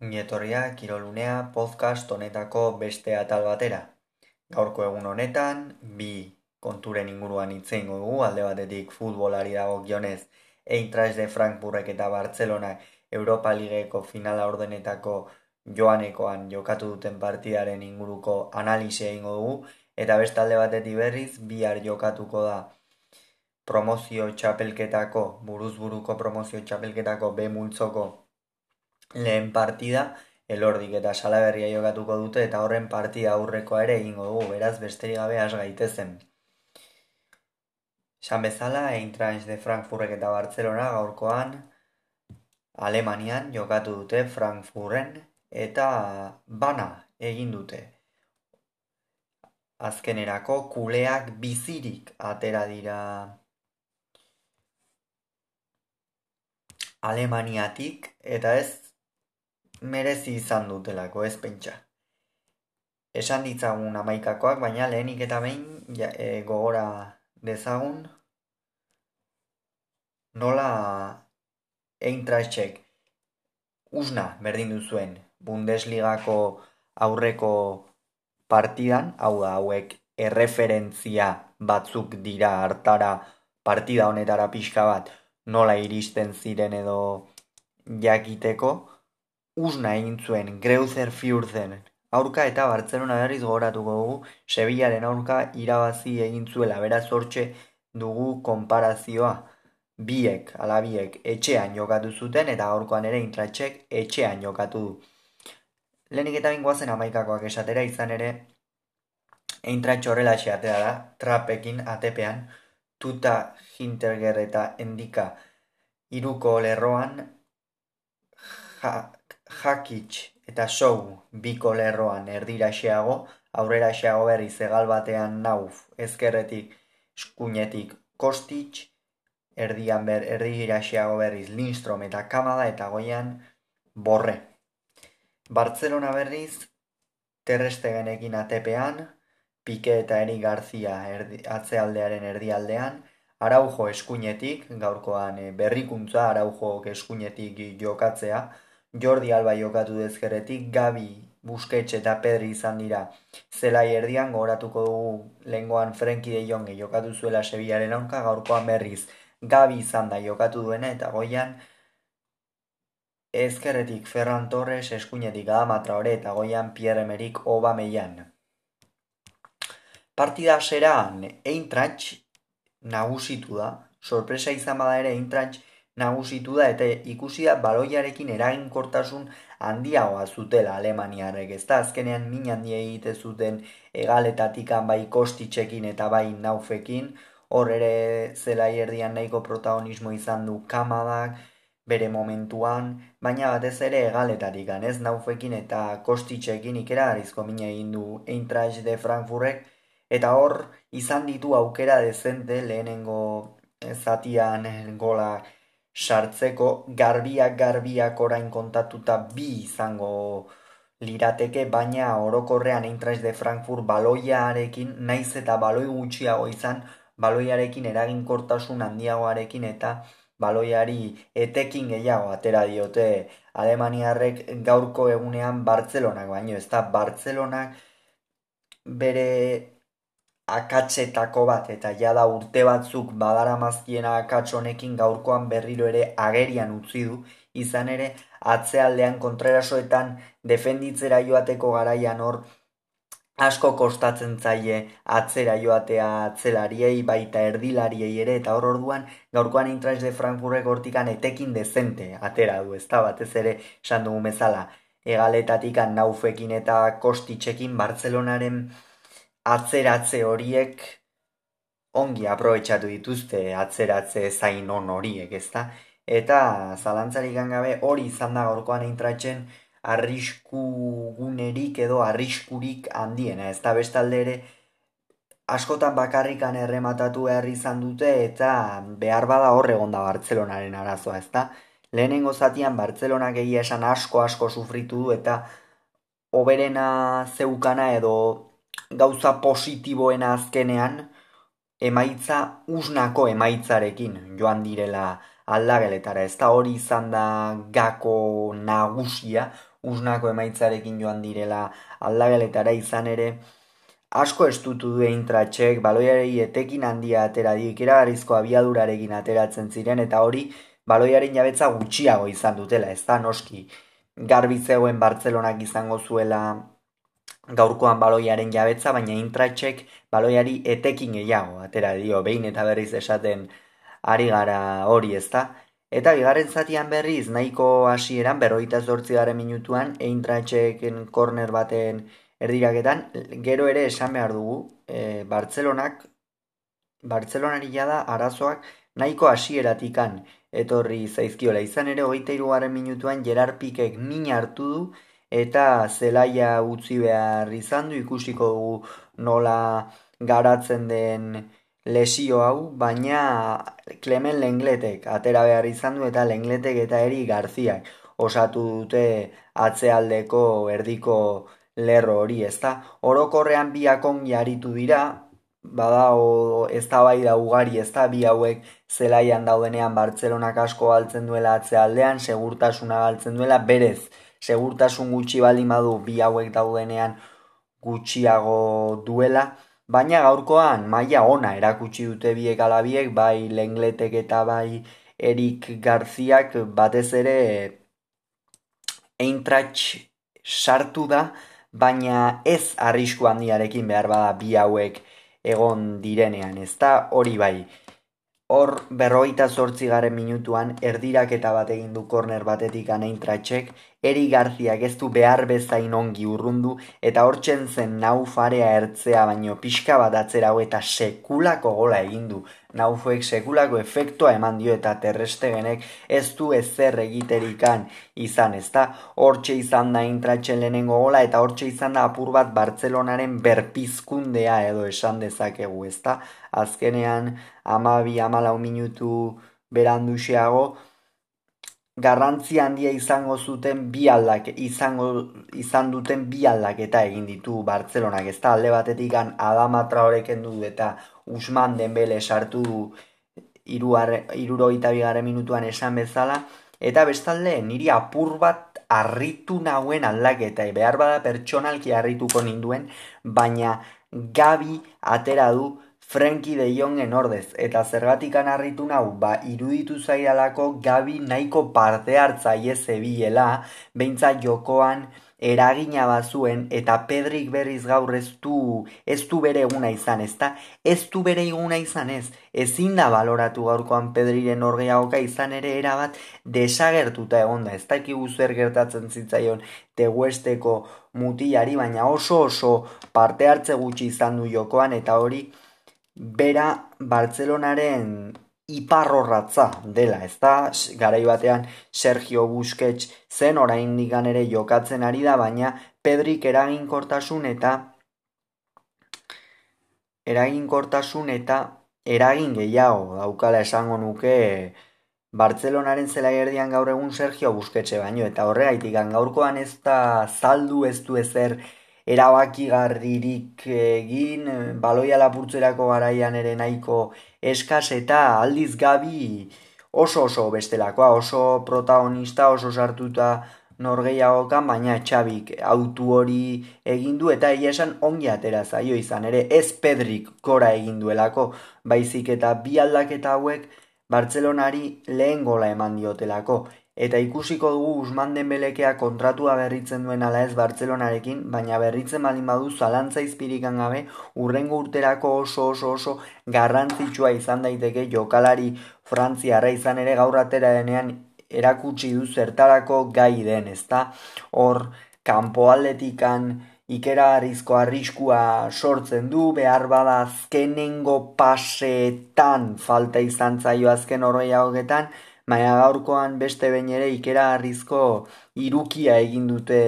Ongietorria Kirolunea podcast honetako beste atal batera. Gaurko egun honetan, bi konturen inguruan hitzein dugu, alde batetik futbolari dago gionez, Eintracht de Frankfurtek eta Barcelona Europa Ligeko finala ordenetako joanekoan jokatu duten partidaren inguruko analizia egingo dugu, eta beste alde batetik berriz, bihar jokatuko da promozio txapelketako, buruzburuko promozio txapelketako B multzoko lehen partida elordik eta salaberria jokatuko dute eta horren partida aurrekoa ere egingo dugu, beraz besterik gabe has gaitezen. San bezala, Eintracht de Frankfurtek eta Barcelona gaurkoan Alemanian jokatu dute Frankfurren eta bana egin dute. Azkenerako kuleak bizirik atera dira Alemaniatik eta ez merezi izan dutelako ez pentsa. Esan ditzagun amaikakoak, baina lehenik eta behin ja, e, gogora dezagun nola eintraitxek usna berdin duzuen Bundesligako aurreko partidan, hau da hauek erreferentzia batzuk dira hartara partida honetara pixka bat nola iristen ziren edo jakiteko, usna egin zuen Greuzer Fiurzen. Aurka eta Bartzelona berriz gogoratuko dugu Sevillaren aurka irabazi egin zuela beraz hortxe dugu konparazioa. Biek, ala biek, etxean jokatu zuten eta aurkoan ere intratxek etxean jokatu du. Lehenik eta bingoazen amaikakoak esatera izan ere eintratxo horrela atera da, trapekin atepean, tuta hinterger eta endika. Iruko lerroan ja, jakitx eta sou biko lerroan erdiraxeago, aurreraxeago berriz egal batean nauf ezkerretik eskuinetik kostitx, erdian ber, erdiraxeago berriz Lindstrom eta Kamada eta goian borre. Bartzelona berriz terrestegenekin atepean, Pike eta Eri Garzia erdi, atzealdearen erdialdean, Araujo eskuinetik, gaurkoan eh, berrikuntza Araujo eskuinetik jokatzea, Jordi Alba jokatu dezkeretik, Gabi, Busquets eta Pedri izan dira. Zelai erdian goratuko dugu lengoan Frenkie de Jonge jokatu zuela Sevillaren aurka gaurkoan berriz. Gabi izan da jokatu duena eta goian ezkerretik Ferran Torres eskuinetik Adamatra hori eta goian Pierre Emerick Obameian. Partida zeran Eintracht nagusitu da. Sorpresa izan bada ere Eintracht nagusitu da eta ikusi da baloiarekin eraginkortasun handiagoa zutela Alemaniarrek, ez da azkenean min handia egite zuten egaletatik bai kostitxekin eta bai naufekin, hor ere zela erdian nahiko protagonismo izan du kamadak, bere momentuan, baina batez ere egaletatik ez naufekin eta kostitxekin ikera arizko mina egin du Eintracht de Frankfurtek, eta hor izan ditu aukera dezente lehenengo zatian gola sartzeko garbiak garbiak orain kontatuta bi izango lirateke, baina orokorrean Eintracht de Frankfurt baloiarekin, naiz eta baloi gutxiago izan, baloiarekin eraginkortasun handiagoarekin eta baloiari etekin gehiago atera diote Alemaniarrek gaurko egunean Bartzelonak, baino ez da Bartzelonak bere akatsetako bat eta jada urte batzuk badara mazkiena akatsonekin gaurkoan berriro ere agerian utzi du, izan ere atzealdean kontrerasoetan defenditzera joateko garaian hor asko kostatzen zaie atzera joatea atzelariei baita erdilariei ere eta hor orduan gaurkoan Eintracht de Frankfurtek hortikan etekin dezente atera du. Ezta batez ere esan dugu bezala egaletatik naufekin eta kostitxekin Bartzelonaren atzeratze horiek ongi aprobetsatu dituzte atzeratze zain on horiek, ezta? Eta zalantzarik gabe hori izan da gaurkoan eintratzen arrisku gunerik edo arriskurik handiena, ez da bestalde ere askotan bakarrikan errematatu behar izan dute eta behar bada horre da Bartzelonaren arazoa, ez da? Lehenengo zatian Bartzelonak egia esan asko asko sufritu du eta oberena zeukana edo gauza positiboena azkenean emaitza usnako emaitzarekin joan direla aldageletara. Ez da hori izan da gako nagusia, usnako emaitzarekin joan direla aldageletara izan ere, asko estutu du eintratxek, baloiarei etekin handia atera dio, ikeragarrizko abiadurarekin ateratzen ziren, eta hori baloiaren jabetza gutxiago izan dutela, ez da noski garbitzegoen Bartzelonak izango zuela gaurkoan baloiaren jabetza, baina intratxek baloiari etekin gehiago, atera dio, behin eta berriz esaten ari gara hori ezta. Eta bigarren zatian berriz, nahiko hasieran berroita zortzi garen minutuan, eintratxeken korner baten erdiraketan, gero ere esan behar dugu, e, Bartzelonak, Bartzelonari da arazoak nahiko hasieratikan etorri zaizkiola. Izan ere, hogeita irugarren minutuan, Gerard Pikek min hartu du, eta zelaia utzi behar izan du ikusiko dugu nola garatzen den lesio hau, baina Clement Lengletek atera behar izan du eta Lengletek eta eri Garziak osatu dute atzealdeko erdiko lerro hori, ezta? Orokorrean biakon jaritu dira, bada o, ez da bai da ugari, ez da bi hauek zelaian daudenean Bartzelonak asko galtzen duela atzealdean, segurtasuna galtzen duela, berez, segurtasun gutxi baldin badu bi hauek daudenean gutxiago duela, baina gaurkoan maila ona erakutsi dute biek alabiek, bai lengletek eta bai Erik Garziak batez ere eintratx sartu da, baina ez arrisku handiarekin behar bada bi hauek egon direnean, ez da hori bai. Hor berroita zortzi garen minutuan erdirak eta bat egin du korner batetik anein tratxek, eri garziak ez du behar bezain ongi urrundu eta hortzen zen nau farea ertzea baino pixka bat atzera eta sekulako gola egin du. Naufuek sekulako efektua eman dio eta terrestegenek ez du ezer egiterikan izan, ez da? Hortxe izan da intratzen lehenengo gola eta hortxe izan da apur bat Bartzelonaren berpizkundea edo esan dezakegu, ez da? Azkenean, ama bi amalau minutu beranduxeago, garrantzi handia izango zuten bi aldak, izango, izan duten bi aldak eta egin ditu Bartzelonak, ez da? Alde batetik adamatra horreken du eta Usman Dembele sartu iruroita bigaren minutuan esan bezala, eta bestalde niri apur bat harritu nauen aldaketa, behar bada pertsonalki harrituko ninduen, baina Gabi atera du Frenkie de Jongen ordez, eta zergatikan harritu nau, ba, iruditu zaidalako Gabi nahiko parte hartzaile zebilela, beintza jokoan, eragina bazuen eta Pedrik berriz gaur ez du, ez du bere eguna izan, ezta? Ez du bere eguna izan ez, ezin da baloratu gaurkoan Pedriren orgeagoka izan ere erabat desagertuta egonda, ez dakigu zer gertatzen zitzaion teguesteko mutilari, baina oso oso parte hartze gutxi izan du jokoan eta hori bera Bartzelonaren iparrorratza dela, ez da, garai batean Sergio Busquets zen orain digan ere jokatzen ari da, baina Pedrik eraginkortasun eta eraginkortasun eta eragin gehiago daukala esango nuke Bartzelonaren zela erdian gaur egun Sergio Busquetse baino, eta horregaitik gaurkoan ez da zaldu ez du ezer erabakigarririk egin, baloia lapurtzerako garaian ere nahiko eskaz eta aldiz gabi oso oso bestelakoa, oso protagonista, oso sartuta norgeiagokan, baina txabik autu hori egin du eta egia esan ongi atera zaio izan ere ez Pedrik gora egin duelako, baizik eta bi aldaketa hauek Bartzelonari lehen gola eman diotelako. Eta ikusiko dugu Usman Dembelekea kontratua berritzen duen ala ez Bartzelonarekin, baina berritzen baldin badu zalantza izpirikan gabe, urrengo urterako oso oso oso garrantzitsua izan daiteke jokalari frantziarra izan ere gaur atera denean erakutsi du zertarako gai den, ezta? Hor, kanpo aldetikan ikera arrizko arriskua sortzen du, behar bada azkenengo pasetan falta izan zaio azken horreiagoketan, baina gaurkoan beste behin ere ikera harrizko irukia egin dute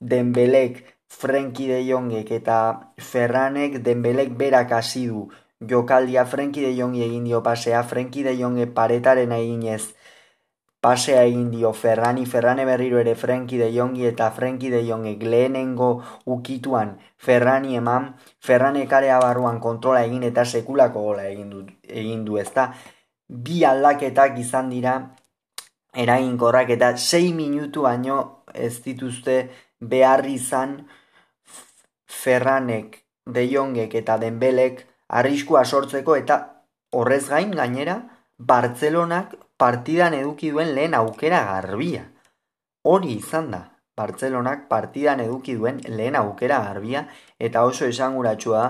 denbelek Frenkie de Jongek eta Ferranek denbelek berak hasi du. Jokaldia Frenkie de Jongi egin dio pasea, Frenkie de Jonge paretaren eginez pasea egin dio. Ferrani, Ferrane berriro ere Frenkie de Jongi eta Frenkie de Jongek lehenengo ukituan. Ferrani eman, Ferrane karea barruan kontrola egin eta sekulako gola egin du, egin du ezta bi aldaketak izan dira eraginkorrak eta 6 minutu baino ez dituzte behar izan Ferranek, De Jongek eta Denbelek arriskua sortzeko eta horrez gain gainera Bartzelonak partidan eduki duen lehen aukera garbia. Hori izan da, Bartzelonak partidan eduki duen lehen aukera garbia eta oso esanguratsua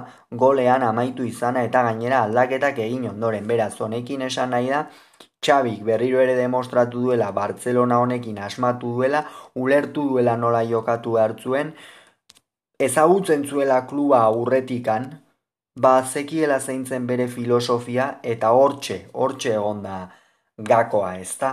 golean amaitu izana eta gainera aldaketak egin ondoren. Beraz, honekin esan nahi da, Txabik berriro ere demostratu duela Bartzelona honekin asmatu duela, ulertu duela nola jokatu hartzuen, ezagutzen zuela kluba aurretikan, ba zekiela zeintzen bere filosofia eta hortxe, hortxe egonda gakoa, ezta?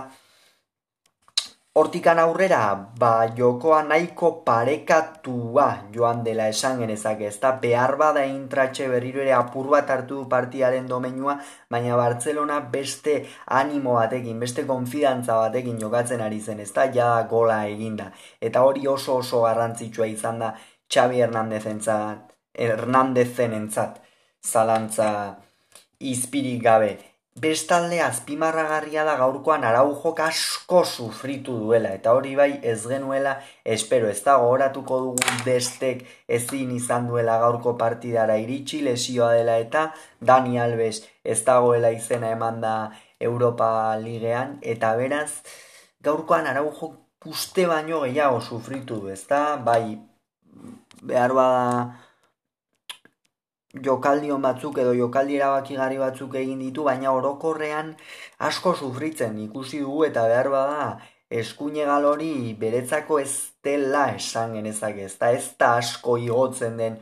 Hortikan aurrera, ba, jokoa nahiko parekatua joan dela esan genezak ez da, behar bada intratxe berriro ere apur bat hartu du partiaren domenua, baina Bartzelona beste animo batekin, beste konfidantza batekin jokatzen ari zen ez da, ja gola eginda. Eta hori oso oso garrantzitsua izan da Xabi Hernandezentzat, Hernandezen entzat, zalantza izpirik gabe. Bestalde azpimarragarria da gaurkoan araujok asko sufritu duela eta hori bai ez genuela espero. Ez da gogoratuko dugu destek ezin izan duela gaurko partidara iritsi lesioa dela eta Dani Alves ez dagoela izena eman da Europa Ligean. Eta beraz gaurkoan araujok uste baino gehiago sufritu du ez da bai behar bada jokaldion batzuk edo jokaldi erabakigarri batzuk egin ditu, baina orokorrean asko sufritzen ikusi dugu eta behar bada eskuine galori beretzako ez dela esan genezak ez da ez da asko igotzen den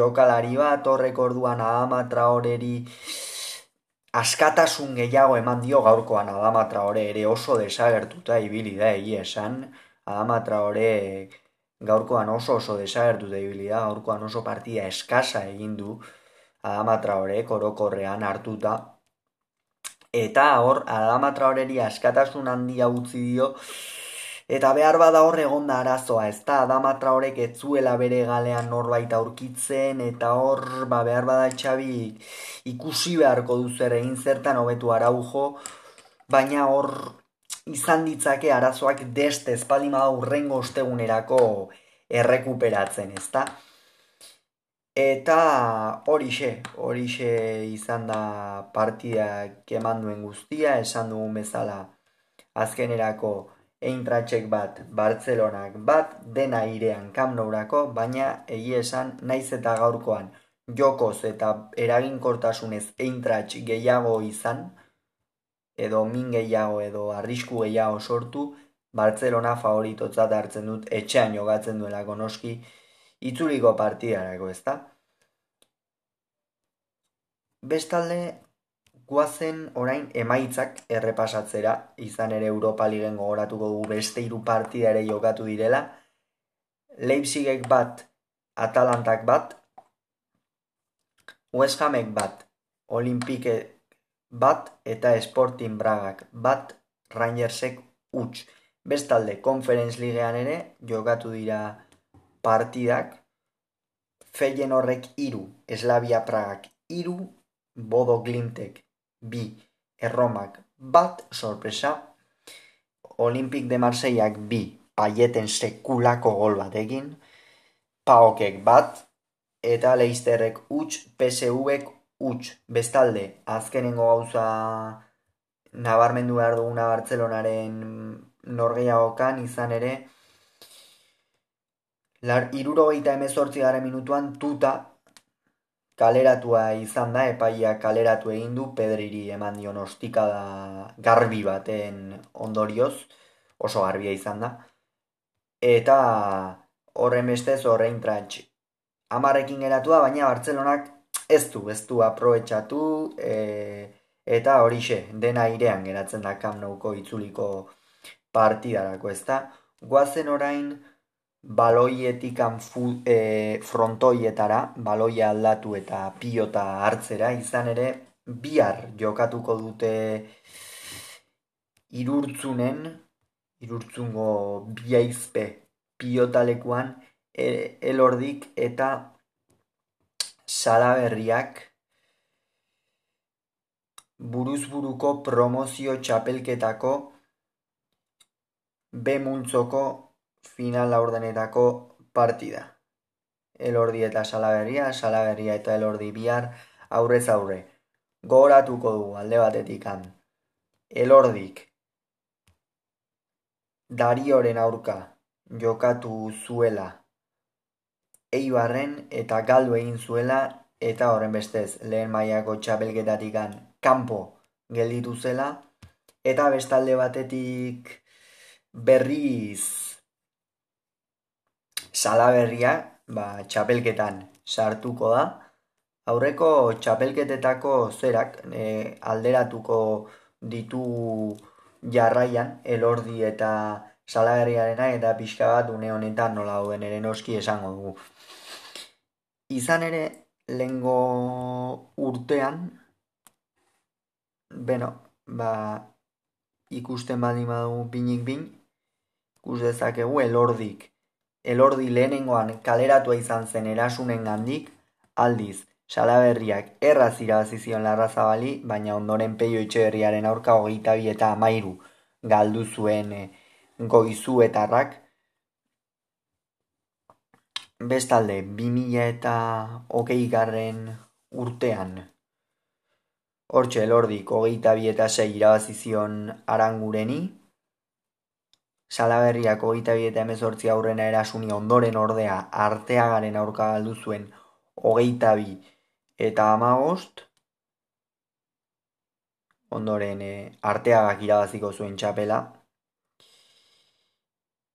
jokalari bat horrek orduan adamatra horeri askatasun gehiago eman dio gaurkoan adamatra hore ere oso desagertuta ibili da egia esan. Adamatra horek gaurkoan oso oso desagertu da gaurkoan oso partida eskasa egin du Adamatra horek orokorrean hartuta. Eta hor, Adamatra horeri askatasun handia utzi dio, eta behar bada hor egonda arazoa, ez da Adamatra horek ez bere galean norbait aurkitzen, eta hor, ba, behar bada txabi ikusi beharko duzer egin zertan hobetu araujo, baina hor izan ditzake arazoak deste espalima urrengo ostegunerako errekuperatzen, ezta? Eta horixe, horixe izan da partidak eman duen guztia, esan dugun bezala azkenerako eintratxek bat, Bartzelonak bat, dena irean kamnourako, baina egia esan naiz eta gaurkoan jokoz eta eraginkortasunez eintratx gehiago izan, edo min gehiago edo arrisku gehiago sortu, Bartzelona favoritotzat hartzen dut etxean jogatzen duelako noski itzuliko partidarako, ezta? Bestalde, guazen orain emaitzak errepasatzera, izan ere Europa Ligen gogoratuko dugu beste hiru partida ere jokatu direla, Leipzigek bat, Atalantak bat, West Hamek bat, Olimpike bat eta Sporting Bragak bat Rangersek huts. Bestalde, Conference Ligean ere jokatu dira partidak Feien horrek iru, Eslavia Pragak iru, Bodo Glintek bi, Erromak bat, sorpresa, Olimpik de Marseiak bi, paieten sekulako gol batekin, Paokek bat, eta Leisterrek huts, PSUek huts, bestalde, azkenengo gauza nabarmendu behar duguna Bartzelonaren norgeiagokan izan ere, lar, iruro gaita emezortzi gara minutuan tuta kaleratua izan da, epaia kaleratu egin du, pedriri eman dion ostika da garbi baten ondorioz, oso garbia izan da, eta horren bestez horrein trantx. Amarrekin geratu da, baina Bartzelonak ez du, ez du aprobetsatu, e, eta horixe, dena irean geratzen da kamnauko itzuliko partidarako, ez da? Guazen orain baloietik e, frontoietara, baloia aldatu eta pilota hartzera, izan ere, bihar jokatuko dute irurtzunen, irurtzungo biaizpe pilotalekuan, e, elordik eta salaberriak buruzburuko promozio txapelketako B multzoko final laurdenetako partida. Elordi eta salaberria, salaberria eta elordi bihar aurrez aurre. Gogoratuko du alde batetik han. Elordik Darioren aurka jokatu zuela Eibarren eta galdu egin zuela eta horren bestez lehen mailako txapelketatik kanpo gelditu zela. Eta bestalde batetik berriz salaberria ba, txapelketan sartuko da. Aurreko txapelketetako zerak e, alderatuko ditu jarraian elordi eta salaberriarena eta pixka bat une honetan nola duen ere noski esango dugu. Izan ere, lengo urtean, beno, ba, ikusten badi madu binik bin, ikus dezakegu elordik. Elordi lehenengoan kaleratua izan zen erasunen gandik, aldiz, salaberriak erraz irabazizion larra zabali, baina ondoren peio itxerriaren aurka hogeita bi eta amairu galdu zuen e, goizuetarrak. Bestalde, 2000 eta hogei garren urtean, hortxe elordik hogeita bi eta sei irabazizion arangureni, Salaberriak hogeita bi eta emezortzi aurrena erasuni ondoren ordea arteagaren aurka galdu zuen hogeita bi eta amagost, ondoren e, arteagak irabaziko zuen txapela,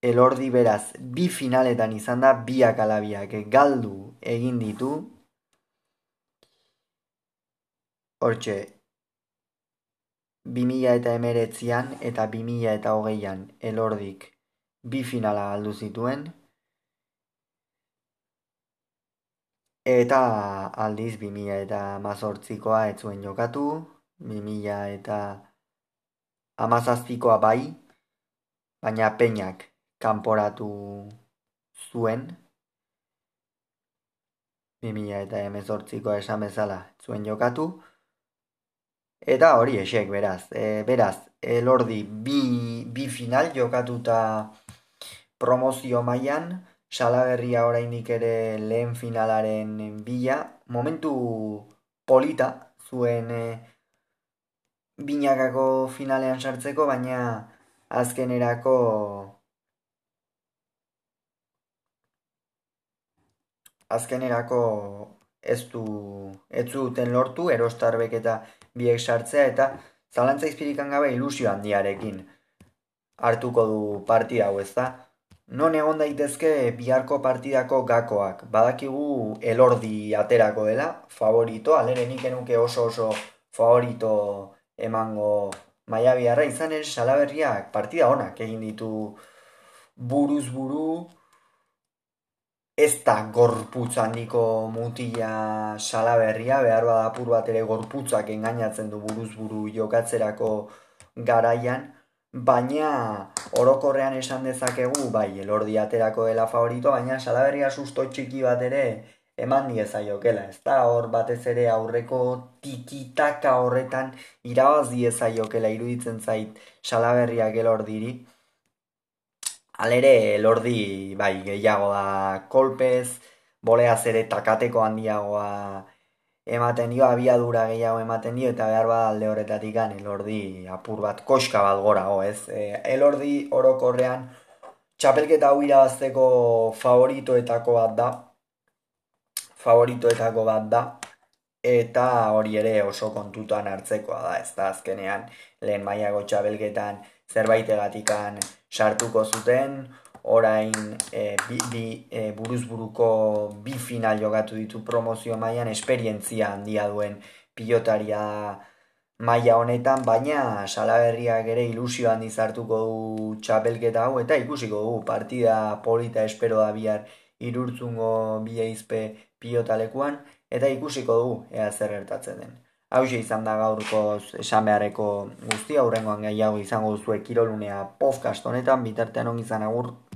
elordi beraz bi finaletan izan da biak alabiak galdu egin ditu. Hortxe, 2000 eta emeretzian eta 2000 eta hogeian elordik bi finala galdu zituen. Eta aldiz 2000 eta mazortzikoa ez zuen jokatu, 2000 eta amazazpikoa bai, baina peinak kanporatu zuen, 2000 eta emezortziko esan bezala zuen jokatu, eta hori esek, beraz, e, beraz, elordi bi, bi final jokatuta promozio mailan. Salaberria oraindik ere lehen finalaren bila, momentu polita zuen e, binakako finalean sartzeko, baina azkenerako azkenerako ez du ez duten lortu erostarbek eta biek sartzea eta zalantza izpirikan gabe ilusio handiarekin hartuko du partida hau ez da. Non egon daitezke biharko partidako gakoak. Badakigu elordi aterako dela, favorito, alerenik enuke oso oso favorito emango maia biharra izan ere salaberriak partida honak egin ditu buruz buru, ez da gorputz handiko mutila salaberria, behar bada apur bat ere gorputzak engainatzen du buruz buru jokatzerako garaian, baina orokorrean esan dezakegu, bai, elordi aterako dela favorito, baina salaberria susto txiki bat ere eman dieza jokela, ez da hor batez ere aurreko tikitaka horretan irabaz dieza jokela iruditzen zait salaberriak elordiri, Alere, lordi, bai, gehiago da kolpez, boleaz ere takateko handiagoa ematen dio, abiadura gehiago ematen dio, eta behar bat alde horretatik gane, lordi apur bat koska bat gora, ez? E, elordi orokorrean, txapelketa hau irabazteko favoritoetako bat da, favoritoetako bat da, eta hori ere oso kontutan hartzekoa da, ez da azkenean, lehen maiago txapelketan, zerbait egatikan sartuko zuten, orain e, bi, bi e, buruz buruko bi final jogatu ditu promozio mailan esperientzia handia duen pilotaria maila honetan, baina salaberriak ere ilusio handi zartuko du txapelketa hau, eta ikusiko du partida polita espero da bihar irurtzungo bi eizpe pilotalekuan, eta ikusiko du ea zer gertatzen den. Hau izan da gaurko esan guztia, aurrengoan gehiago izango duzue kirolunea podcast honetan, bitartean ongi agur.